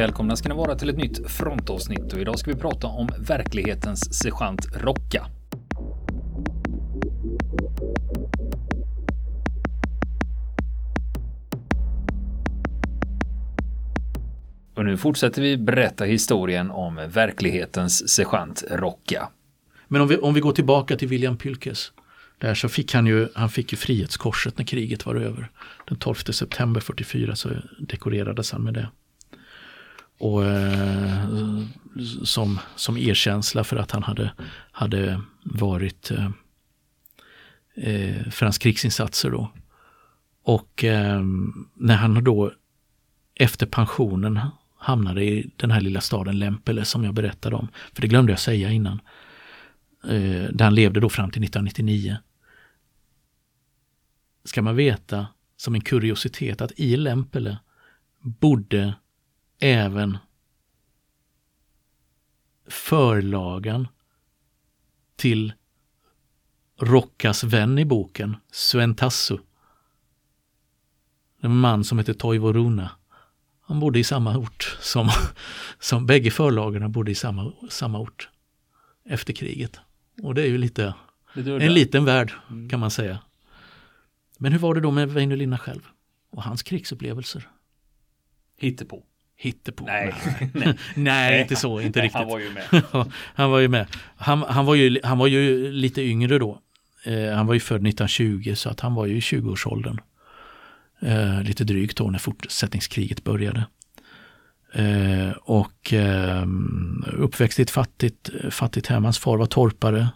Välkomna ska ni vara till ett nytt frontavsnitt och idag ska vi prata om verklighetens sergeant Rocka. Och nu fortsätter vi berätta historien om verklighetens sergeant Rocka. Men om vi, om vi går tillbaka till William Pylkes. Där så fick han ju, han fick ju Frihetskorset när kriget var över. Den 12 september 44 så dekorerades han med det. Och eh, som, som erkänsla för att han hade, hade varit eh, eh för hans krigsinsatser då. Och eh, när han då efter pensionen hamnade i den här lilla staden Lempele som jag berättade om. För det glömde jag säga innan. Eh, där han levde då fram till 1999. Ska man veta som en kuriositet att i Lempele bodde även förlagan till Rockas vän i boken, Sven Tassu. En man som heter Toivo Runa. Han bodde i samma ort som, som bägge förlagarna bodde i samma, samma ort efter kriget. Och det är ju lite, en liten värld mm. kan man säga. Men hur var det då med Väinö Linna själv och hans krigsupplevelser? Hittepå. Hittepå? Nej. Nej. Nej, inte så, inte riktigt. Han var ju med. han var ju med. Han, han, var ju, han var ju lite yngre då. Eh, han var ju född 1920 så att han var ju i 20-årsåldern. Eh, lite drygt då när fortsättningskriget började. Eh, och eh, uppväxt i ett fattigt, fattigt hem. Hans far var torpare.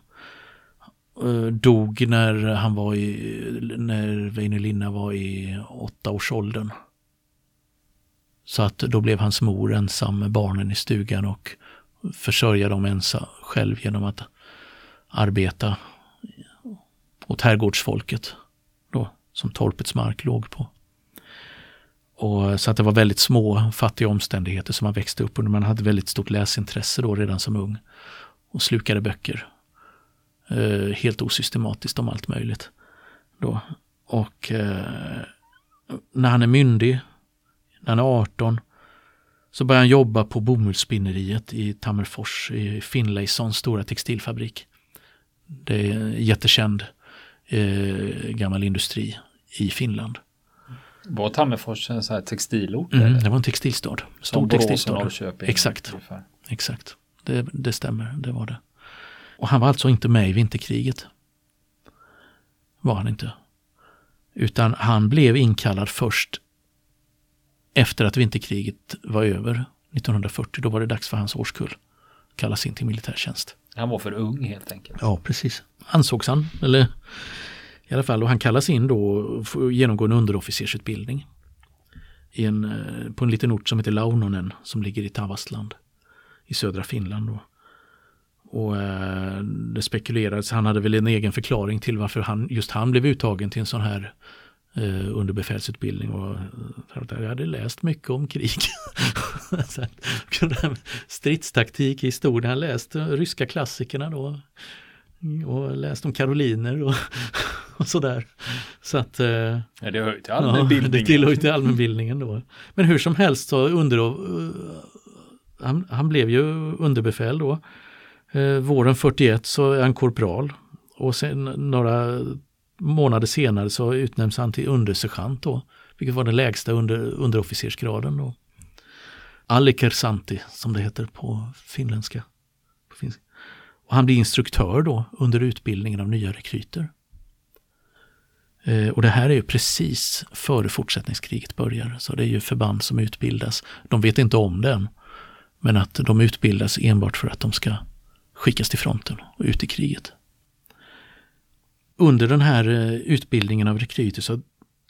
Eh, dog när han var i, när Väinö Linna var i åtta års åldern. Så att då blev hans mor ensam med barnen i stugan och försörja dem ensam själv genom att arbeta åt herrgårdsfolket då, som torpets mark låg på. Och, så att det var väldigt små fattiga omständigheter som man växte upp under. Man hade väldigt stort läsintresse då redan som ung och slukade böcker. Eh, helt osystematiskt om allt möjligt. Då. Och eh, när han är myndig, när han är 18, så börjar han jobba på bomullsspinneriet i Tammerfors, i Finlaysons stora textilfabrik. Det är en jättekänd eh, gammal industri i Finland. Var Tammerfors en sån här textilort? Mm, det var en textilstad. Stor textilstad. Norrköping. Exakt. Exakt. Det, det stämmer, det var det. Och han var alltså inte med i vinterkriget. Var han inte. Utan han blev inkallad först efter att vinterkriget var över 1940. Då var det dags för hans årskull. Kallas in till militärtjänst. Han var för ung helt enkelt. Ja, precis. Ansågs han. Eller i alla fall, och han kallas in då och genomgår en underofficersutbildning. I en, eh, på en liten ort som heter Launonen som ligger i Tavastland i södra Finland. Då. Och eh, det spekulerades, han hade väl en egen förklaring till varför han, just han blev uttagen till en sån här eh, underbefälsutbildning. Och, eh, jag hade läst mycket om krig. Stridstaktik i historien, han läst ryska klassikerna då. Och läst om karoliner och, och sådär. Så att, eh, ja, det hör ju till allmänbildningen. Ja, det tillhör ju till allmänbildningen då. Men hur som helst så under, han, han blev ju underbefäl då. Våren 41 så är han korpral och sen några månader senare så utnämns han till undersergeant då, vilket var den lägsta under, underofficersgraden då. Alikersanti som det heter på finländska. På finska. Och han blir instruktör då under utbildningen av nya rekryter. Eh, och det här är ju precis före fortsättningskriget börjar, så det är ju förband som utbildas. De vet inte om det än, men att de utbildas enbart för att de ska skickas till fronten och ut i kriget. Under den här eh, utbildningen av rekryter så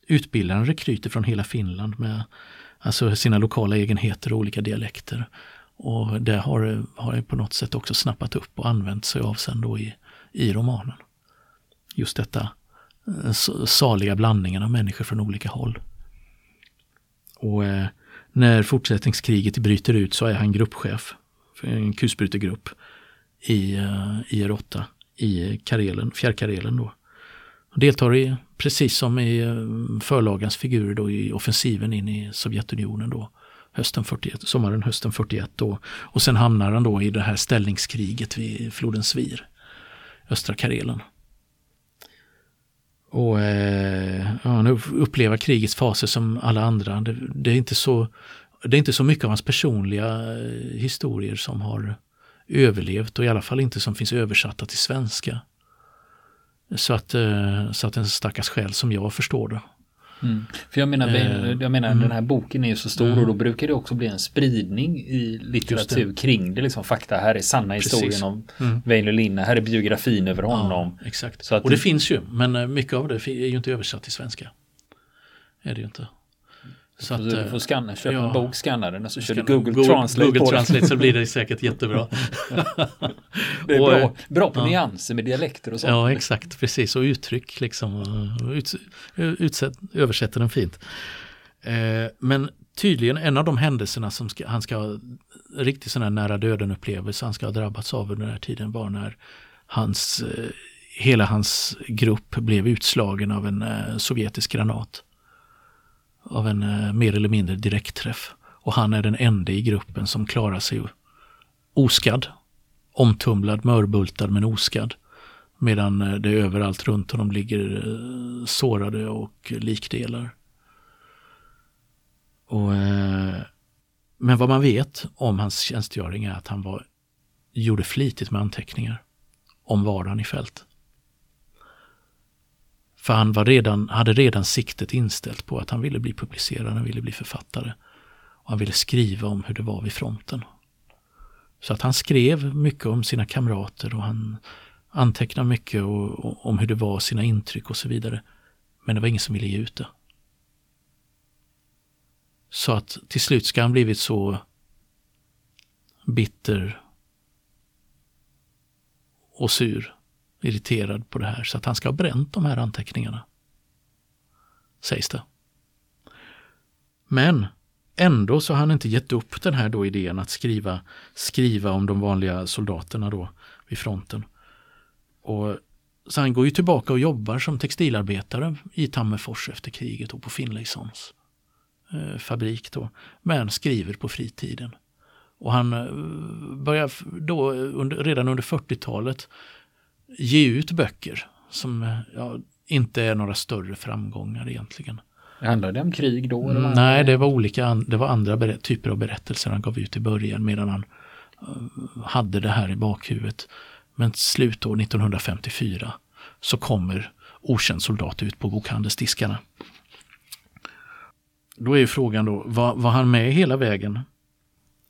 utbildar han rekryter från hela Finland med alltså sina lokala egenheter och olika dialekter. Och det har, har jag på något sätt också snappat upp och använt sig av sen då i, i romanen. Just detta eh, saliga blandningen av människor från olika håll. Och eh, när fortsättningskriget bryter ut så är han gruppchef för en kulsprutegrupp i eh, i IR8 i Karelen, fjärrkarelen då. Deltar i, precis som i förlagans förlagens figurer då, i offensiven in i Sovjetunionen då hösten 41, sommaren hösten 41 då. Och sen hamnar han då i det här ställningskriget vid floden Svir, östra Karelen. Och eh, han upplever krigets faser som alla andra. Det, det, är inte så, det är inte så mycket av hans personliga eh, historier som har överlevt och i alla fall inte som finns översatta till svenska. Så att, eh, så att en stackars själ som jag förstår det. Mm. För jag menar, eh, jag menar mm. den här boken är ju så stor mm. och då brukar det också bli en spridning i litteratur det. kring det. Liksom, fakta, här är sanna Precis. historien om mm. Väinö Linna, här är biografin över honom. Ja, exakt. Och det, det finns ju, men eh, mycket av det är ju inte översatt till svenska. Är det ju inte. Så att, du får scanna, köpa ja, en bok, scanna den och så kör du Google, Google Translate Google på Translate så blir det säkert jättebra. det är och, bra, bra på ja. nyanser med dialekter och sånt. Ja, exakt, precis. Och uttryck liksom. Ut, utsätt, översätter den fint. Eh, men tydligen en av de händelserna som ska, han ska ha riktigt sån här nära döden upplevelse han ska ha drabbats av under den här tiden var när hans, eh, hela hans grupp blev utslagen av en eh, sovjetisk granat av en eh, mer eller mindre direktträff. Och han är den enda i gruppen som klarar sig oskadd. Omtumlad, mörbultad men oskadd. Medan eh, det överallt runt honom ligger eh, sårade och likdelar. Och, eh, men vad man vet om hans tjänstgöring är att han var, gjorde flitigt med anteckningar om vardagen i fält. För han var redan, hade redan siktet inställt på att han ville bli publicerad, han ville bli författare. Och han ville skriva om hur det var vid fronten. Så att han skrev mycket om sina kamrater och han antecknade mycket och, och, om hur det var, sina intryck och så vidare. Men det var ingen som ville ge ut det. Så att till slut ska han blivit så bitter och sur irriterad på det här så att han ska ha bränt de här anteckningarna. Sägs det. Men ändå så har han inte gett upp den här då idén att skriva, skriva om de vanliga soldaterna då vid fronten. Och, så han går ju tillbaka och jobbar som textilarbetare i Tammerfors efter kriget och på Finlaysons eh, fabrik då. Men skriver på fritiden. Och han eh, börjar då under, redan under 40-talet ge ut böcker som ja, inte är några större framgångar egentligen. Handlade det om krig då? Mm, nej, det var olika, det var andra typer av berättelser han gav ut i början medan han uh, hade det här i bakhuvudet. Men slutår 1954 så kommer Okänd soldat ut på bokhandelsdiskarna. Då är frågan då, var, var han med hela vägen?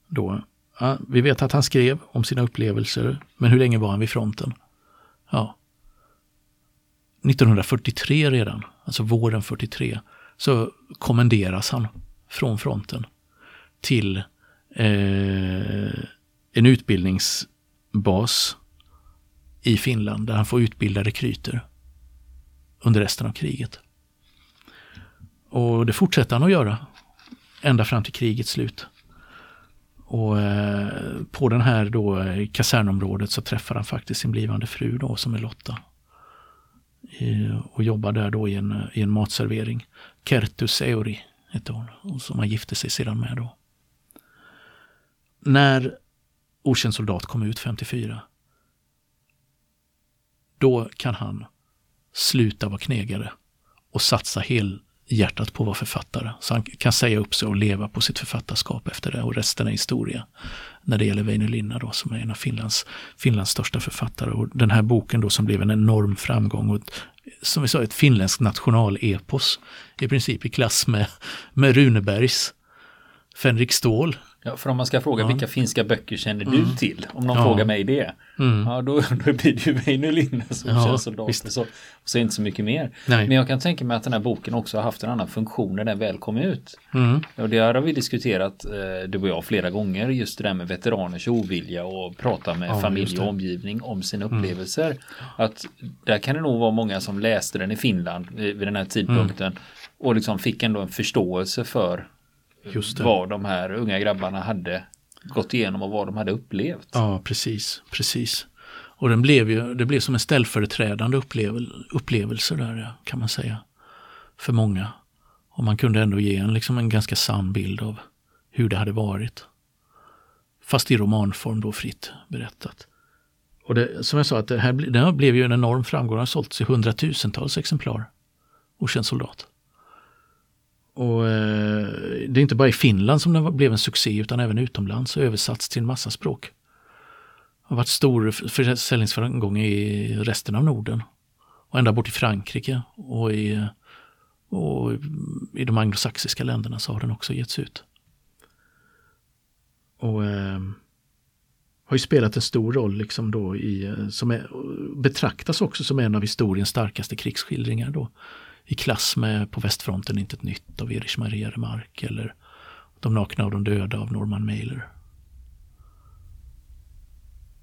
Då? Ja, vi vet att han skrev om sina upplevelser, men hur länge var han vid fronten? Ja, 1943 redan, alltså våren 43, så kommenderas han från fronten till eh, en utbildningsbas i Finland där han får utbilda rekryter under resten av kriget. Och det fortsätter han att göra ända fram till krigets slut. Och eh, på den här då eh, kasernområdet så träffar han faktiskt sin blivande fru då som är Lotta. I, och jobbar där då i en, i en matservering. Kertus Euri heter hon, som han gifte sig sedan med då. När Okänd soldat kom ut 54 då kan han sluta vara knegare och satsa hel, hjärtat på att vara författare. Så han kan säga upp sig och leva på sitt författarskap efter det och resten är historia. När det gäller Väinö Linna då som är en av Finlands, Finlands största författare. Och den här boken då som blev en enorm framgång och som vi sa ett finländskt nationalepos i princip i klass med, med Runebergs Fänrik Stål Ja, för om man ska fråga ja. vilka finska böcker känner mm. du till? Om någon ja. frågar mig det. Mm. Ja, då, då blir det ju Väinö Linna som ja, soldater. Så, så inte så mycket mer. Nej. Men jag kan tänka mig att den här boken också har haft en annan funktion när den väl kom ut. Mm. Och det har vi diskuterat, eh, du och jag, flera gånger. Just det där med veteraners ovilja och prata med familj och omgivning om sina mm. upplevelser. Att där kan det nog vara många som läste den i Finland vid den här tidpunkten. Mm. Och liksom fick ändå en förståelse för vad de här unga grabbarna hade gått igenom och vad de hade upplevt. Ja, precis, precis. Och den blev ju, det blev som en ställföreträdande upplevel, upplevelse där kan man säga. För många. Och man kunde ändå ge en, liksom en ganska sann bild av hur det hade varit. Fast i romanform då fritt berättat. Och det, som jag sa, att det här, det här blev ju en enorm framgång. Det har sålts i hundratusentals exemplar. Okänd soldat. Och eh, det är inte bara i Finland som den blev en succé utan även utomlands och översatts till en massa språk. Det har varit stor försäljningsframgång i resten av Norden. Och ända bort i Frankrike och i, och i de anglosaxiska länderna så har den också getts ut. Och eh, har ju spelat en stor roll liksom då i, eh, som är, betraktas också som en av historiens starkaste krigsskildringar då. I klass med På västfronten intet nytt av Erich Maria Remarque eller De nakna och de döda av Norman Mailer.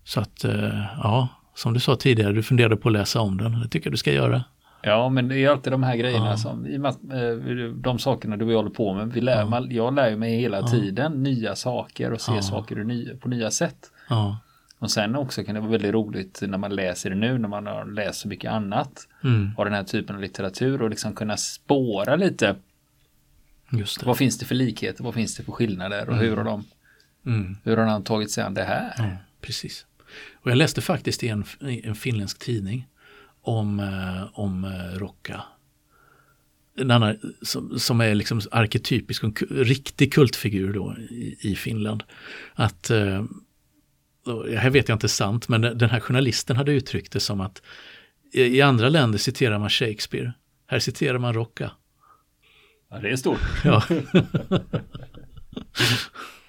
Så att, eh, ja, som du sa tidigare, du funderade på att läsa om den. Det tycker jag du ska göra. Ja, men det är alltid de här grejerna ja. som, i eh, de sakerna du håller på med. Vi lär, ja. jag lär mig hela ja. tiden nya saker och ser saker på nya sätt. Ja. Och sen också kan det vara väldigt roligt när man läser det nu, när man har läst så mycket annat mm. av den här typen av litteratur och liksom kunna spåra lite. Vad finns det för likheter, vad finns det för skillnader och mm. hur har de mm. hur har de tagit sig an det här? Ja, precis. Och jag läste faktiskt i en, en finländsk tidning om, eh, om eh, Rocka. En annan, som, som är liksom arketypisk, en riktig kultfigur då i, i Finland. Att eh, här vet jag inte sant, men den här journalisten hade uttryckt det som att i andra länder citerar man Shakespeare, här citerar man Rocka. Ja, det är stort. Ja.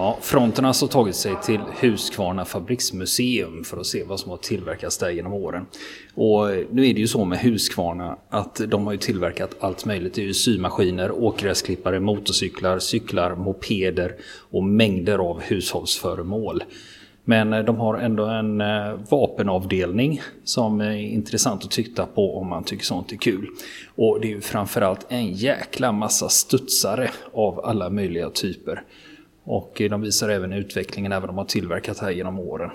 Ja, fronten har alltså tagit sig till Huskvarna fabriksmuseum för att se vad som har tillverkats där genom åren. Och nu är det ju så med Huskvarna att de har ju tillverkat allt möjligt. Det är ju symaskiner, åkgräsklippare, motorcyklar, cyklar, mopeder och mängder av hushållsföremål. Men eh, de har ändå en eh, vapenavdelning som är intressant att titta på om man tycker sånt är kul. Och det är ju framförallt en jäkla massa studsare av alla möjliga typer. Och de visar även utvecklingen även de har tillverkat här genom åren.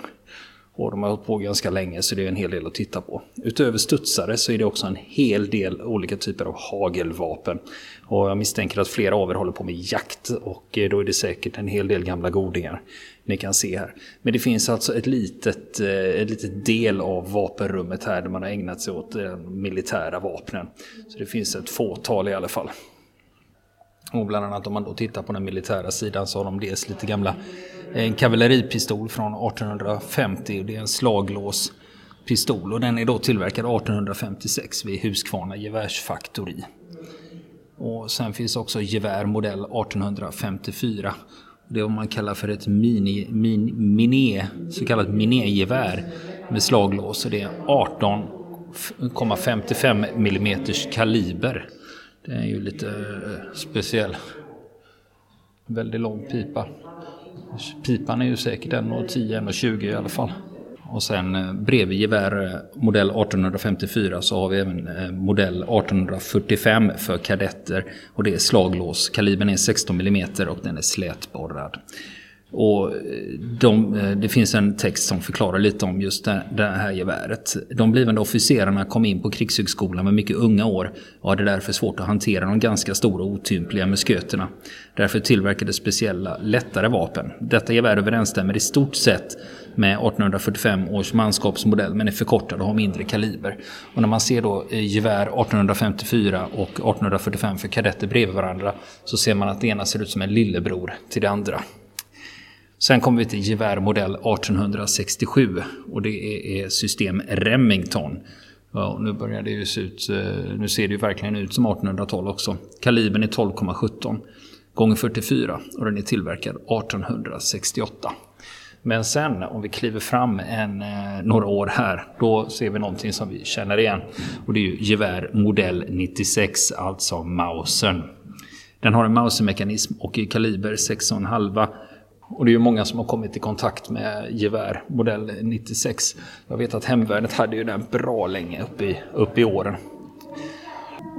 Och de har hållit på ganska länge så det är en hel del att titta på. Utöver studsare så är det också en hel del olika typer av hagelvapen. Och jag misstänker att flera av er håller på med jakt och eh, då är det säkert en hel del gamla godingar ni kan se här. Men det finns alltså ett litet, eh, ett litet del av vapenrummet här där man har ägnat sig åt de militära vapnen. Så det finns ett fåtal i alla fall. Och bland annat om man då tittar på den militära sidan så har de dels lite gamla en kavalleripistol från 1850 det är en slaglåspistol och den är då tillverkad 1856 vid Huskvarna gevärsfaktori. Och sen finns också gevär modell 1854. Det är vad man kallar för ett mini, min, miné, så kallat minégevär med slaglås. Och det är 18,55 mm kaliber. Det är ju lite eh, speciell. Väldigt lång pipa. Pipan är ju säkert 1,10-1,20 i alla fall. Och sen eh, bredvid gevär eh, modell 1854 så har vi även modell 1845 för kadetter. Och det är slaglås. Kalibern är 16 mm och den är slätborrad. Och eh, de, eh, det finns en text som förklarar lite om just det, det här geväret. De blivande officerarna kom in på krigshögskolan med mycket unga år och hade därför svårt att hantera de ganska stora otympliga musköterna. Därför tillverkades speciella lättare vapen. Detta gevär överensstämmer i stort sett med 1845 års manskapsmodell men är förkortad och har mindre kaliber. Och när man ser då eh, gevär 1854 och 1845 för kadetter bredvid varandra så ser man att det ena ser ut som en lillebror till det andra. Sen kommer vi till gevär modell 1867 och det är system Remington. Ja, nu börjar det ju se ut, eh, nu ser det ju verkligen ut som 1800-tal också. Kalibern är 12,17 gånger 44 och den är tillverkad 1868. Men sen om vi kliver fram en, eh, några år här, då ser vi någonting som vi känner igen. Och det är ju gevär modell 96, alltså Mausern. Den har en Mauser-mekanism och i kaliber 6,5 och det är ju många som har kommit i kontakt med gevär modell 96. Jag vet att hemvärnet hade ju den bra länge upp i, upp i åren.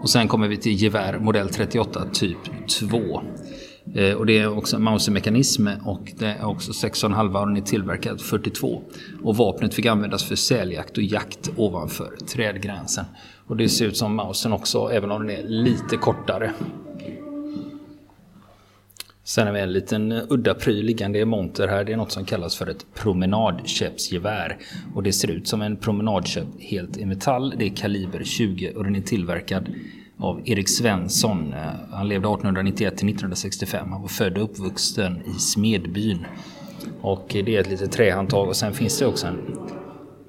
Och sen kommer vi till gevär modell 38 typ 2. Eh, och det är också en Mauser-mekanism och det är också 6,5 och den är tillverkad 42. Och vapnet fick användas för säljakt och jakt ovanför trädgränsen. Och det ser ut som Mausen också, även om den är lite kortare. Sen har vi en liten udda pryl liggande i monter här. Det är något som kallas för ett promenadkäppsgevär. Och det ser ut som en promenadkäpp helt i metall. Det är kaliber 20 och den är tillverkad av Erik Svensson. Han levde 1891 till 1965. Han var född och uppvuxen i Smedbyn. Och det är ett litet trähandtag och sen finns det också en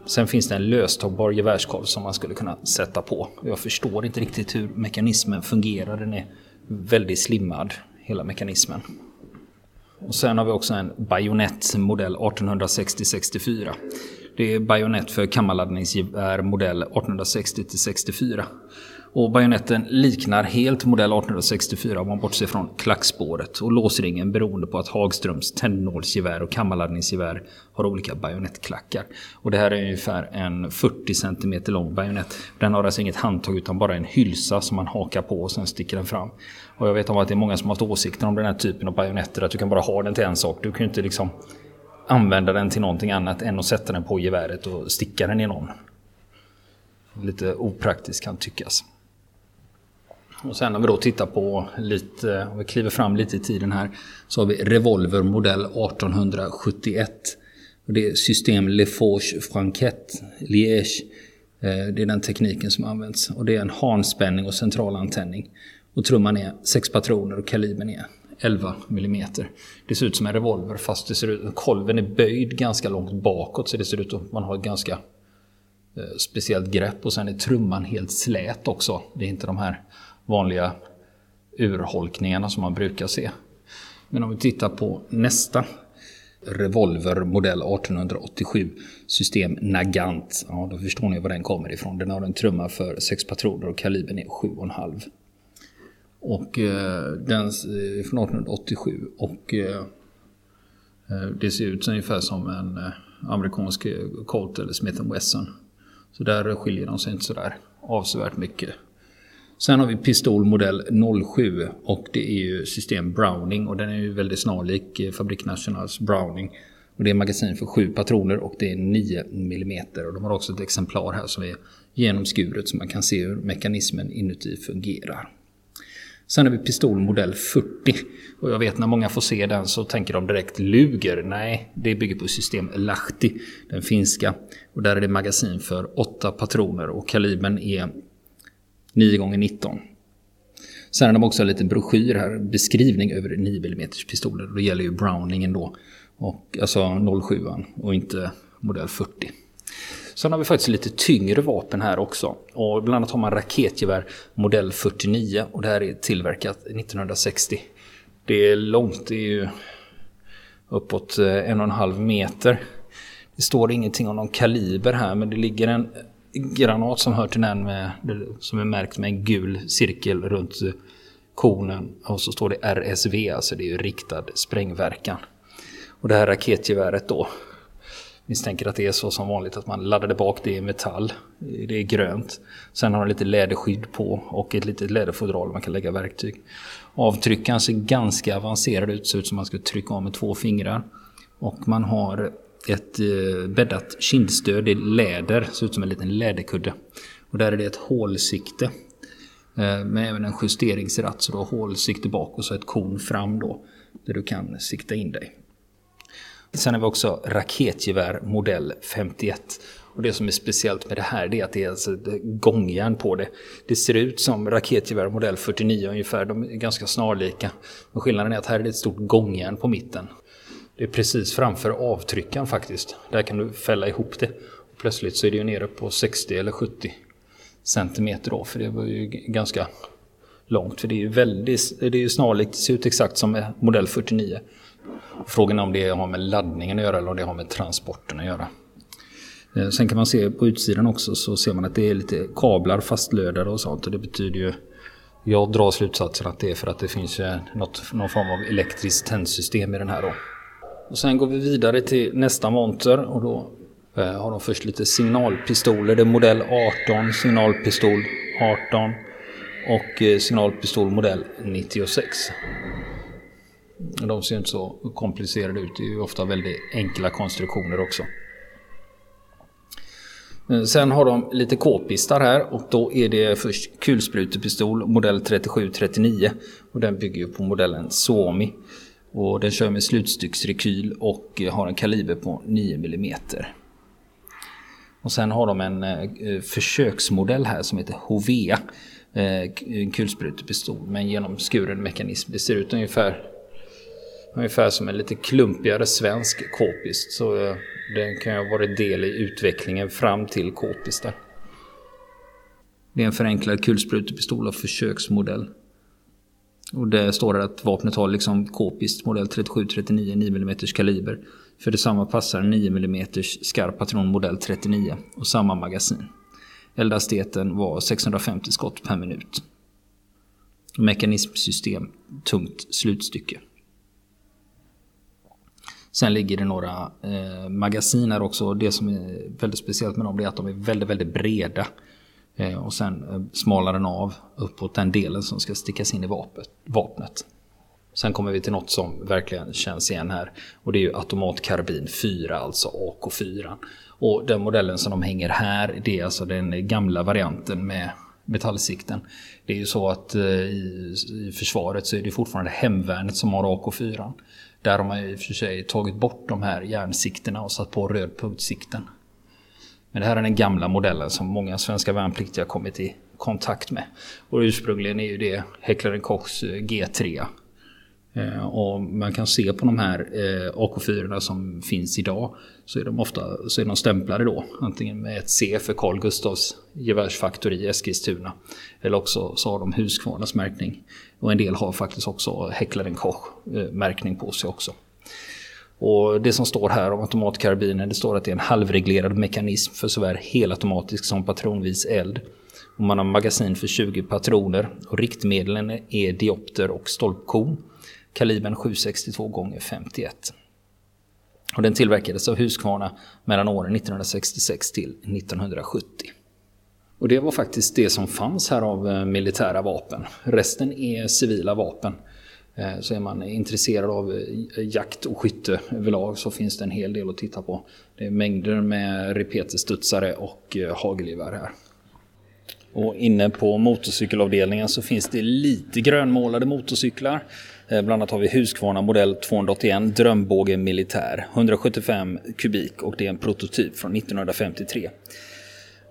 Sen finns det en löstagbar gevärskolv som man skulle kunna sätta på. Jag förstår inte riktigt hur mekanismen fungerar. Den är väldigt slimmad, hela mekanismen. Och sen har vi också en bajonett modell 1860-64. Det är bajonett för kammarladdningsgevär modell 1860-64. Och bajonetten liknar helt modell 1864 om man bortser från klackspåret och låsringen beroende på att Hagströms tändnålsgevär och kammarladdningsgevär har olika bajonettklackar. Och det här är ungefär en 40 cm lång bajonett. Den har alltså inget handtag utan bara en hylsa som man hakar på och sen sticker den fram. Och jag vet om att det är många som har haft åsikter om den här typen av bajonetter att du kan bara ha den till en sak. Du kan ju inte liksom använda den till någonting annat än att sätta den på geväret och sticka den i någon. Lite opraktiskt kan tyckas. Och sen om vi då tittar på lite, om vi kliver fram lite i tiden här, så har vi Revolver modell 1871. Och det är system Leforge Franquette Liège. Eh, det är den tekniken som används. Och det är en hanspänning och centralantändning. Och trumman är 6 patroner och kalibern är 11 mm. Det ser ut som en revolver fast det ser ut, kolven är böjd ganska långt bakåt så det ser ut som att man har ett ganska eh, speciellt grepp och sen är trumman helt slät också. Det är inte de här vanliga urholkningarna som man brukar se. Men om vi tittar på nästa Revolver modell 1887 system Nagant. Ja, då förstår ni var den kommer ifrån. Den har en trumma för 6 patroner och kalibern är 7,5. Och eh, den är från 1887 och eh, eh, det ser ut ungefär som en eh, amerikansk eh, Colt eller Smith Wesson. Så där skiljer de sig inte sådär avsevärt mycket. Sen har vi pistolmodell 07 och det är ju system Browning och den är ju väldigt snarlik eh, Fabrik Nationals Browning. Och det är magasin för 7 patroner och det är 9 mm. Och de har också ett exemplar här som är genomskuret så man kan se hur mekanismen inuti fungerar. Sen har vi pistolmodell 40. Och jag vet när många får se den så tänker de direkt Luger. Nej, det bygger på system Lahti, den finska. Och där är det magasin för 8 patroner och kalibern är 9 gånger 19 Sen har de också en liten broschyr här, beskrivning över 9 mm pistoler. Då gäller ju Browningen då, och, alltså 07 och inte modell 40. Sen har vi faktiskt lite tyngre vapen här också. Och bland annat har man raketgevär modell 49 och det här är tillverkat 1960. Det är långt, det är ju uppåt eh, en och en halv meter. Det står ingenting om någon kaliber här men det ligger en granat som hör till den med, som är märkt med en gul cirkel runt konen. Och så står det RSV, alltså det är ju riktad sprängverkan. Och det här raketgeväret då misstänker att det är så som vanligt att man laddade bak det i metall. Det är grönt. Sen har den lite läderskydd på och ett litet läderfodral man kan lägga verktyg. Avtryckaren ser ganska avancerad ut, ser ut som man ska trycka av med två fingrar. Och man har ett eh, bäddat kindstöd i läder, ser ut som en liten läderkudde. Och där är det ett hålsikte. Eh, med även en justeringsratt, så du har hålsikte bak och så ett kon fram då. Där du kan sikta in dig. Sen har vi också raketgevär modell 51. Och det som är speciellt med det här det är att det är alltså gångjärn på det. Det ser ut som raketgevär modell 49 ungefär, de är ganska snarlika. Men skillnaden är att här är det ett stort gångjärn på mitten. Det är precis framför avtryckaren faktiskt. Där kan du fälla ihop det. Och plötsligt så är det ju nere på 60 eller 70 centimeter då, för det var ju ganska långt. För det är ju väldigt, det är ju snarlikt, det ser ut exakt som modell 49. Frågan är om det har med laddningen att göra eller om det har med transporten att göra. Eh, sen kan man se på utsidan också så ser man att det är lite kablar fastlödade och sånt. Och det betyder ju... Jag drar slutsatsen att det är för att det finns något, någon form av elektriskt tändsystem i den här då. Och sen går vi vidare till nästa monter och då eh, har de först lite signalpistoler. Det är modell 18, signalpistol 18 och eh, signalpistol modell 96. De ser inte så komplicerade ut. Det är ju ofta väldigt enkla konstruktioner också. Eh, sen har de lite k-pistar här och då är det först kulsprutepistol modell 3739 och den bygger ju på modellen Suomi. Och den kör med slutstycksrekyl och eh, har en kaliber på 9 mm. Och sen har de en eh, eh försöksmodell här som heter Hovea. Eh, en kulsprutepistol med en genomskuren mekanism. Det ser ut ungefär, ungefär som en lite klumpigare svensk k-pist. Så eh, den kan ju ha varit del i utvecklingen fram till k-pisten. Det är en förenklad kulsprutepistol av försöksmodell. Och det står det att vapnet har liksom k-pist modell 37-39 9 mm kaliber. För detsamma passar 9 mm skarp patron modell 39 och samma magasin. Eldhastigheten var 650 skott per minut. Mekanismsystem, tungt slutstycke. Sen ligger det några eh, magasin här också. Det som är väldigt speciellt med dem är att de är väldigt, väldigt breda. Eh, och sen eh, smalar den av uppåt den delen som ska stickas in i vapnet. Sen kommer vi till något som verkligen känns igen här. Och det är ju automatkarbin 4, alltså AK4. Och den modellen som de hänger här, det är alltså den gamla varianten med metallsikten. Det är ju så att eh, i, i försvaret så är det fortfarande hemvärnet som har AK4. Där har man ju i och för sig tagit bort de här järnsiktena och satt på rödpunktsikten. Men det här är den gamla modellen som många svenska värnpliktiga kommit i kontakt med. Och ursprungligen är ju det Häcklaren Kochs eh, G3 eh, och man kan se på de här eh, AK4 som finns idag så är de ofta så är de stämplade då. Antingen med ett C för Carl Gustavs gevärsfaktori i Eskilstuna. Eller också så har de Husqvarnas märkning. Och en del har faktiskt också Häcklaren Koch märkning på sig också. Och det som står här om automatkarbinen, det står att det är en halvreglerad mekanism för såväl helautomatisk som patronvis eld. Och man har magasin för 20 patroner och riktmedlen är diopter och stolpkorn kalibern 762 x. 51. Och den tillverkades av Husqvarna mellan åren 1966 till 1970. Och det var faktiskt det som fanns här av eh, militära vapen. Resten är civila vapen. Eh, så är man intresserad av eh, jakt och skytte överlag så finns det en hel del att titta på. Det är mängder med repeterstudsare och eh, hagelgevär här. Och inne på motorcykelavdelningen så finns det lite grönmålade motorcyklar. Bland annat har vi Husqvarna modell 281 Drömbåge Militär 175 kubik och det är en prototyp från 1953.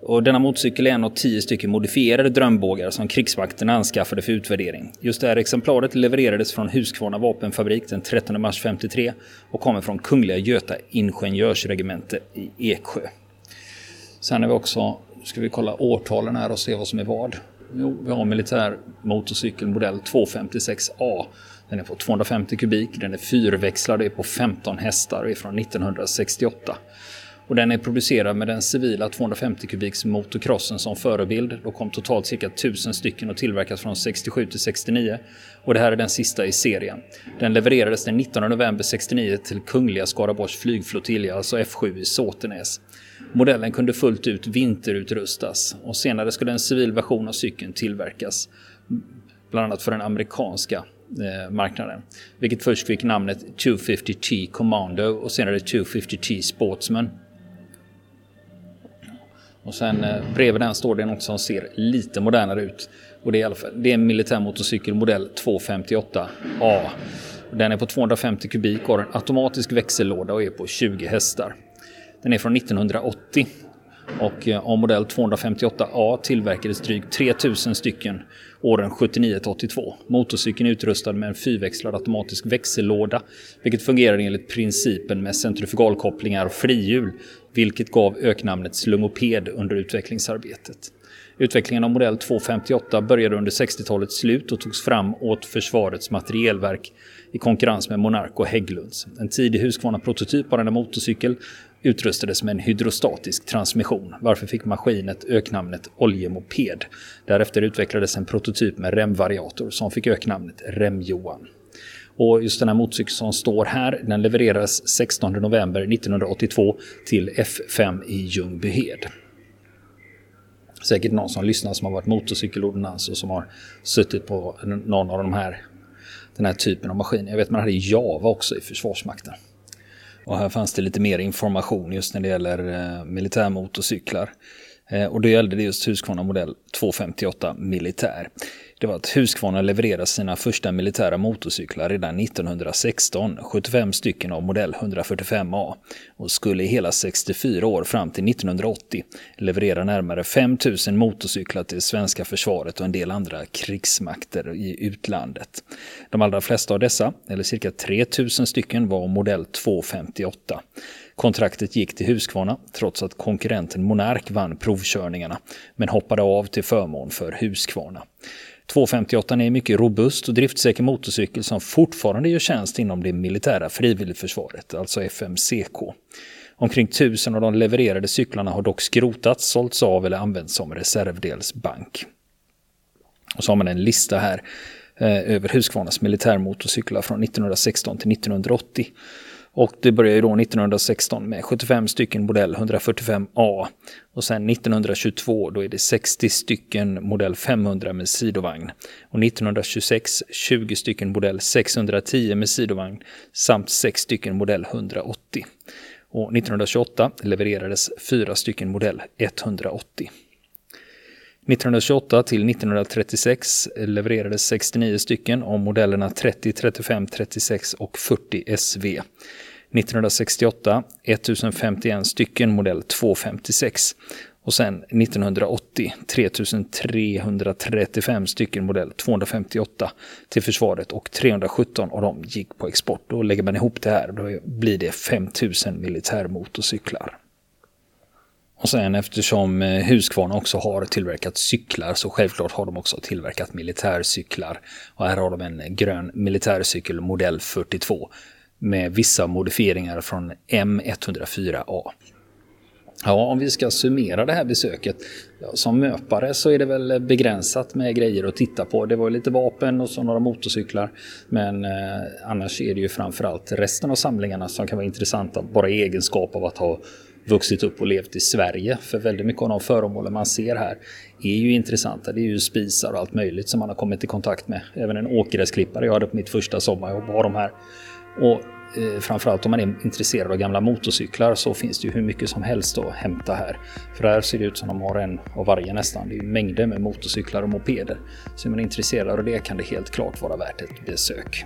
Och denna motorcykel är en av tio stycken modifierade drömbågar som krigsmakten anskaffade för utvärdering. Just det här exemplaret levererades från Husqvarna vapenfabrik den 13 mars 53 och kommer från Kungliga Göta Ingenjörsregemente i Eksjö. Sen har vi också, ska vi kolla årtalen här och se vad som är vad. Jo, vi har militär motorcykel modell 256A den är på 250 kubik, den är fyrväxlad, är på 15 hästar och är från 1968. Och den är producerad med den civila 250 kubiks motocrossen som förebild. Då kom totalt cirka 1000 stycken och tillverkas från 67 till 69. Och det här är den sista i serien. Den levererades den 19 november 69 till Kungliga Skaraborgs flygflottilj, alltså F7 i Såtenäs. Modellen kunde fullt ut vinterutrustas och senare skulle en civil version av cykeln tillverkas. Bland annat för den amerikanska eh, marknaden. Vilket först fick namnet 250T Commando och senare 250T Sportsman. Och sen eh, bredvid den står det något som ser lite modernare ut. Och det är, i alla fall, det är en militär motorcykel modell 258A. Den är på 250 kubik och har en automatisk växellåda och är på 20 hästar. Den är från 1980 och eh, av modell 258A tillverkades drygt 3000 stycken åren 79 82. Motorcykeln är utrustad med en fyrväxlad automatisk växellåda, vilket fungerar enligt principen med centrifugalkopplingar och frihjul, vilket gav öknamnet slungoped under utvecklingsarbetet. Utvecklingen av modell 258 började under 60-talets slut och togs fram åt Försvarets materielverk i konkurrens med Monark och Hägglunds. En tidig Husqvarna-prototyp av denna motorcykel utrustades med en hydrostatisk transmission, varför fick maskinet öknamnet oljemoped. Därefter utvecklades en prototyp med remvariator som fick öknamnet Rem-Johan. Och just den här motorcykeln som står här, den levererades 16 november 1982 till F5 i Ljungbyhed. Säkert någon som lyssnar som har varit motorcykelordonnans alltså, och som har suttit på någon av de här den här typen av maskiner. Jag vet man hade Java också i Försvarsmakten. Och här fanns det lite mer information just när det gäller eh, militärmotorcyklar. Eh, och då gällde det just Husqvarna modell 258 militär det var att Husqvarna levererade sina första militära motorcyklar redan 1916, 75 stycken av modell 145A, och skulle i hela 64 år fram till 1980 leverera närmare 5000 motorcyklar till svenska försvaret och en del andra krigsmakter i utlandet. De allra flesta av dessa, eller cirka 3000 stycken, var modell 258. Kontraktet gick till Husqvarna trots att konkurrenten Monark vann provkörningarna men hoppade av till förmån för Husqvarna. 258 är en mycket robust och driftsäker motorcykel som fortfarande gör tjänst inom det militära frivilligförsvaret, alltså FMCK. Omkring tusen av de levererade cyklarna har dock skrotats, sålts av eller använts som reservdelsbank. Och så har man en lista här eh, över Husqvarnas militärmotorcyklar från 1916 till 1980. Och det började då 1916 med 75 stycken modell 145A. Och sen 1922 då är det 60 stycken modell 500 med sidovagn. Och 1926 20 stycken modell 610 med sidovagn samt 6 stycken modell 180. Och 1928 levererades 4 stycken modell 180. 1928 till 1936 levererades 69 stycken av modellerna 30, 35, 36 och 40 SV. 1968 1051 stycken modell 256 och sen 1980 3335 stycken modell 258 till försvaret och 317 av dem gick på export. Då lägger man ihop det här då blir det 5000 militärmotorcyklar. Och sen eftersom eh, Husqvarna också har tillverkat cyklar så självklart har de också tillverkat militärcyklar. Och här har de en grön militärcykel modell 42 med vissa modifieringar från M104A. Ja, om vi ska summera det här besöket. Ja, som möpare så är det väl begränsat med grejer att titta på. Det var lite vapen och så några motorcyklar. Men eh, annars är det ju framförallt resten av samlingarna som kan vara intressanta bara i egenskap av att ha vuxit upp och levt i Sverige. För väldigt mycket av de föremålen man ser här är ju intressanta. Det är ju spisar och allt möjligt som man har kommit i kontakt med. Även en åkgräsklippare jag hade på mitt första sommarjobb har de här. Och eh, framförallt om man är intresserad av gamla motorcyklar så finns det ju hur mycket som helst att hämta här. För här ser det ut som de har en av varje nästan. Det är mängder med motorcyklar och mopeder. Så är man intresserad av det kan det helt klart vara värt ett besök.